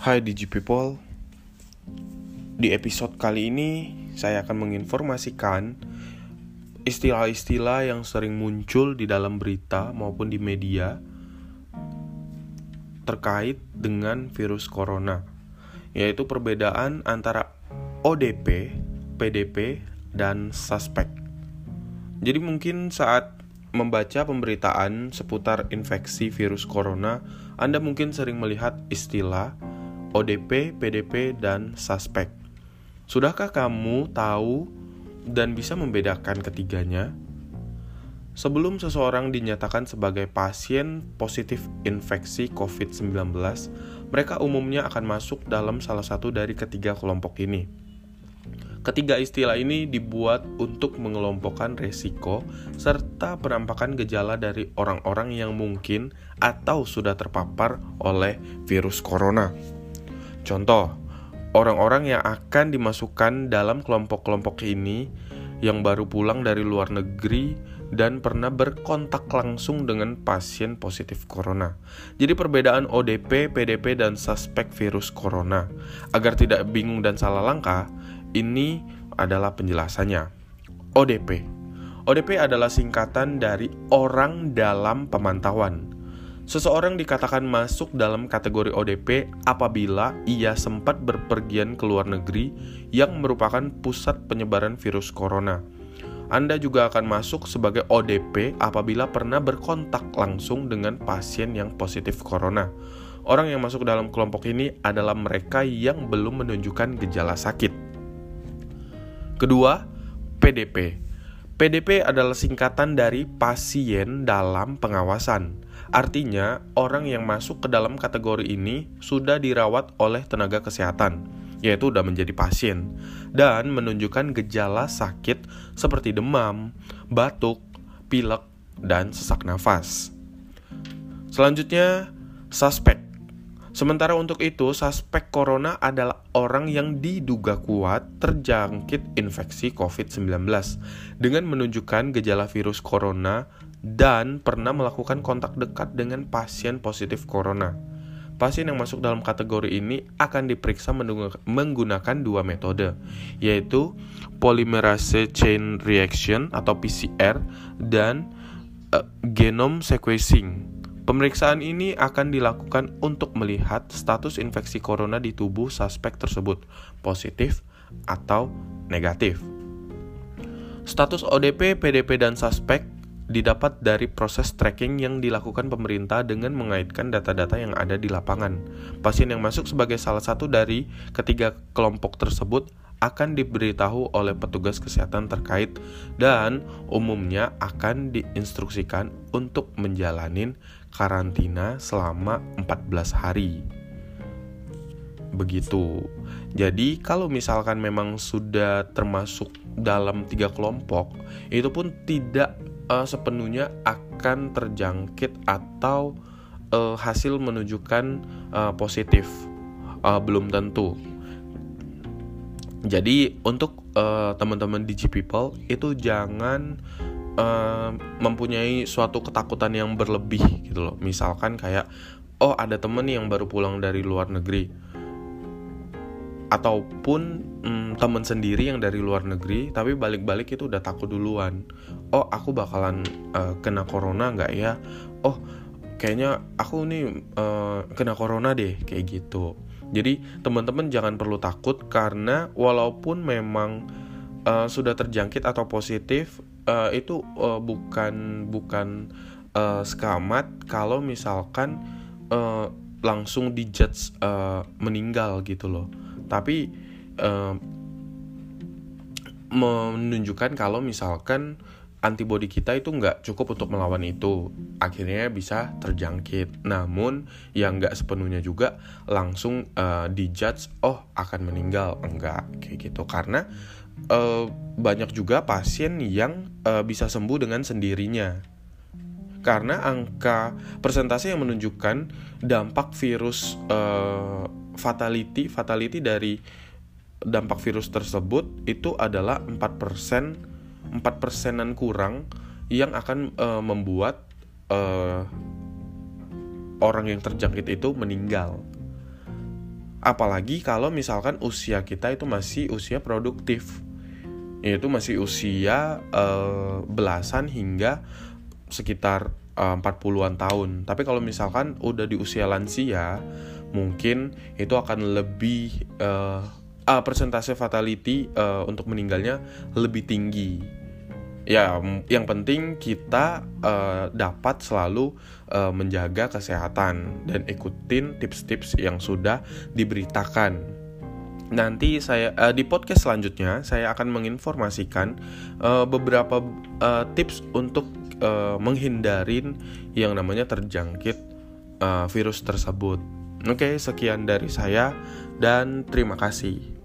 Hai Digi People Di episode kali ini saya akan menginformasikan istilah-istilah yang sering muncul di dalam berita maupun di media terkait dengan virus corona yaitu perbedaan antara ODP, PDP, dan suspek. Jadi mungkin saat membaca pemberitaan seputar infeksi virus corona, Anda mungkin sering melihat istilah ODP, PDP, dan suspek. Sudahkah kamu tahu dan bisa membedakan ketiganya? Sebelum seseorang dinyatakan sebagai pasien positif infeksi COVID-19, mereka umumnya akan masuk dalam salah satu dari ketiga kelompok ini. Ketiga istilah ini dibuat untuk mengelompokkan resiko serta penampakan gejala dari orang-orang yang mungkin atau sudah terpapar oleh virus corona. Contoh, orang-orang yang akan dimasukkan dalam kelompok-kelompok ini yang baru pulang dari luar negeri dan pernah berkontak langsung dengan pasien positif corona. Jadi perbedaan ODP, PDP, dan suspek virus corona. Agar tidak bingung dan salah langkah, ini adalah penjelasannya. ODP. ODP adalah singkatan dari orang dalam pemantauan. Seseorang dikatakan masuk dalam kategori ODP apabila ia sempat berpergian ke luar negeri yang merupakan pusat penyebaran virus corona. Anda juga akan masuk sebagai ODP apabila pernah berkontak langsung dengan pasien yang positif corona. Orang yang masuk dalam kelompok ini adalah mereka yang belum menunjukkan gejala sakit. Kedua, PDP. PDP adalah singkatan dari pasien dalam pengawasan. Artinya, orang yang masuk ke dalam kategori ini sudah dirawat oleh tenaga kesehatan, yaitu sudah menjadi pasien, dan menunjukkan gejala sakit seperti demam, batuk, pilek, dan sesak nafas. Selanjutnya, suspek. Sementara untuk itu, suspek corona adalah orang yang diduga kuat terjangkit infeksi COVID-19 dengan menunjukkan gejala virus corona dan pernah melakukan kontak dekat dengan pasien positif corona. Pasien yang masuk dalam kategori ini akan diperiksa menggunakan dua metode, yaitu polymerase chain reaction atau PCR dan uh, genome sequencing. Pemeriksaan ini akan dilakukan untuk melihat status infeksi corona di tubuh suspek tersebut, positif atau negatif. Status ODP, PDP, dan suspek didapat dari proses tracking yang dilakukan pemerintah dengan mengaitkan data-data yang ada di lapangan. Pasien yang masuk sebagai salah satu dari ketiga kelompok tersebut akan diberitahu oleh petugas kesehatan terkait dan umumnya akan diinstruksikan untuk menjalani karantina selama 14 hari. Begitu. Jadi kalau misalkan memang sudah termasuk dalam tiga kelompok, itu pun tidak uh, sepenuhnya akan terjangkit atau uh, hasil menunjukkan uh, positif uh, belum tentu jadi untuk uh, teman-teman digi people itu jangan mempunyai suatu ketakutan yang berlebih gitu loh. Misalkan kayak oh ada temen yang baru pulang dari luar negeri. Ataupun hmm, temen sendiri yang dari luar negeri tapi balik-balik itu udah takut duluan. Oh aku bakalan uh, kena corona nggak ya? Oh kayaknya aku nih uh, kena corona deh kayak gitu. Jadi teman-teman jangan perlu takut karena walaupun memang uh, sudah terjangkit atau positif uh, itu uh, bukan bukan uh, skamat kalau misalkan uh, langsung dijudge uh, meninggal gitu loh. Tapi uh, menunjukkan kalau misalkan antibodi kita itu nggak cukup untuk melawan itu. Akhirnya bisa terjangkit. Namun yang nggak sepenuhnya juga langsung uh, dijudge oh akan meninggal. Enggak kayak gitu. Karena uh, banyak juga pasien yang uh, bisa sembuh dengan sendirinya. Karena angka persentase yang menunjukkan dampak virus uh, fatality fatality dari dampak virus tersebut itu adalah 4% 4 persenan kurang yang akan uh, membuat uh, orang yang terjangkit itu meninggal. apalagi kalau misalkan usia kita itu masih usia produktif yaitu masih usia uh, belasan hingga sekitar uh, 40-an tahun. Tapi kalau misalkan udah di usia lansia, mungkin itu akan lebih uh, uh, persentase fatality uh, untuk meninggalnya lebih tinggi. Ya, yang penting kita uh, dapat selalu uh, menjaga kesehatan dan ikutin tips-tips yang sudah diberitakan. Nanti saya uh, di podcast selanjutnya saya akan menginformasikan uh, beberapa uh, tips untuk uh, menghindarin yang namanya terjangkit uh, virus tersebut. Oke, sekian dari saya dan terima kasih.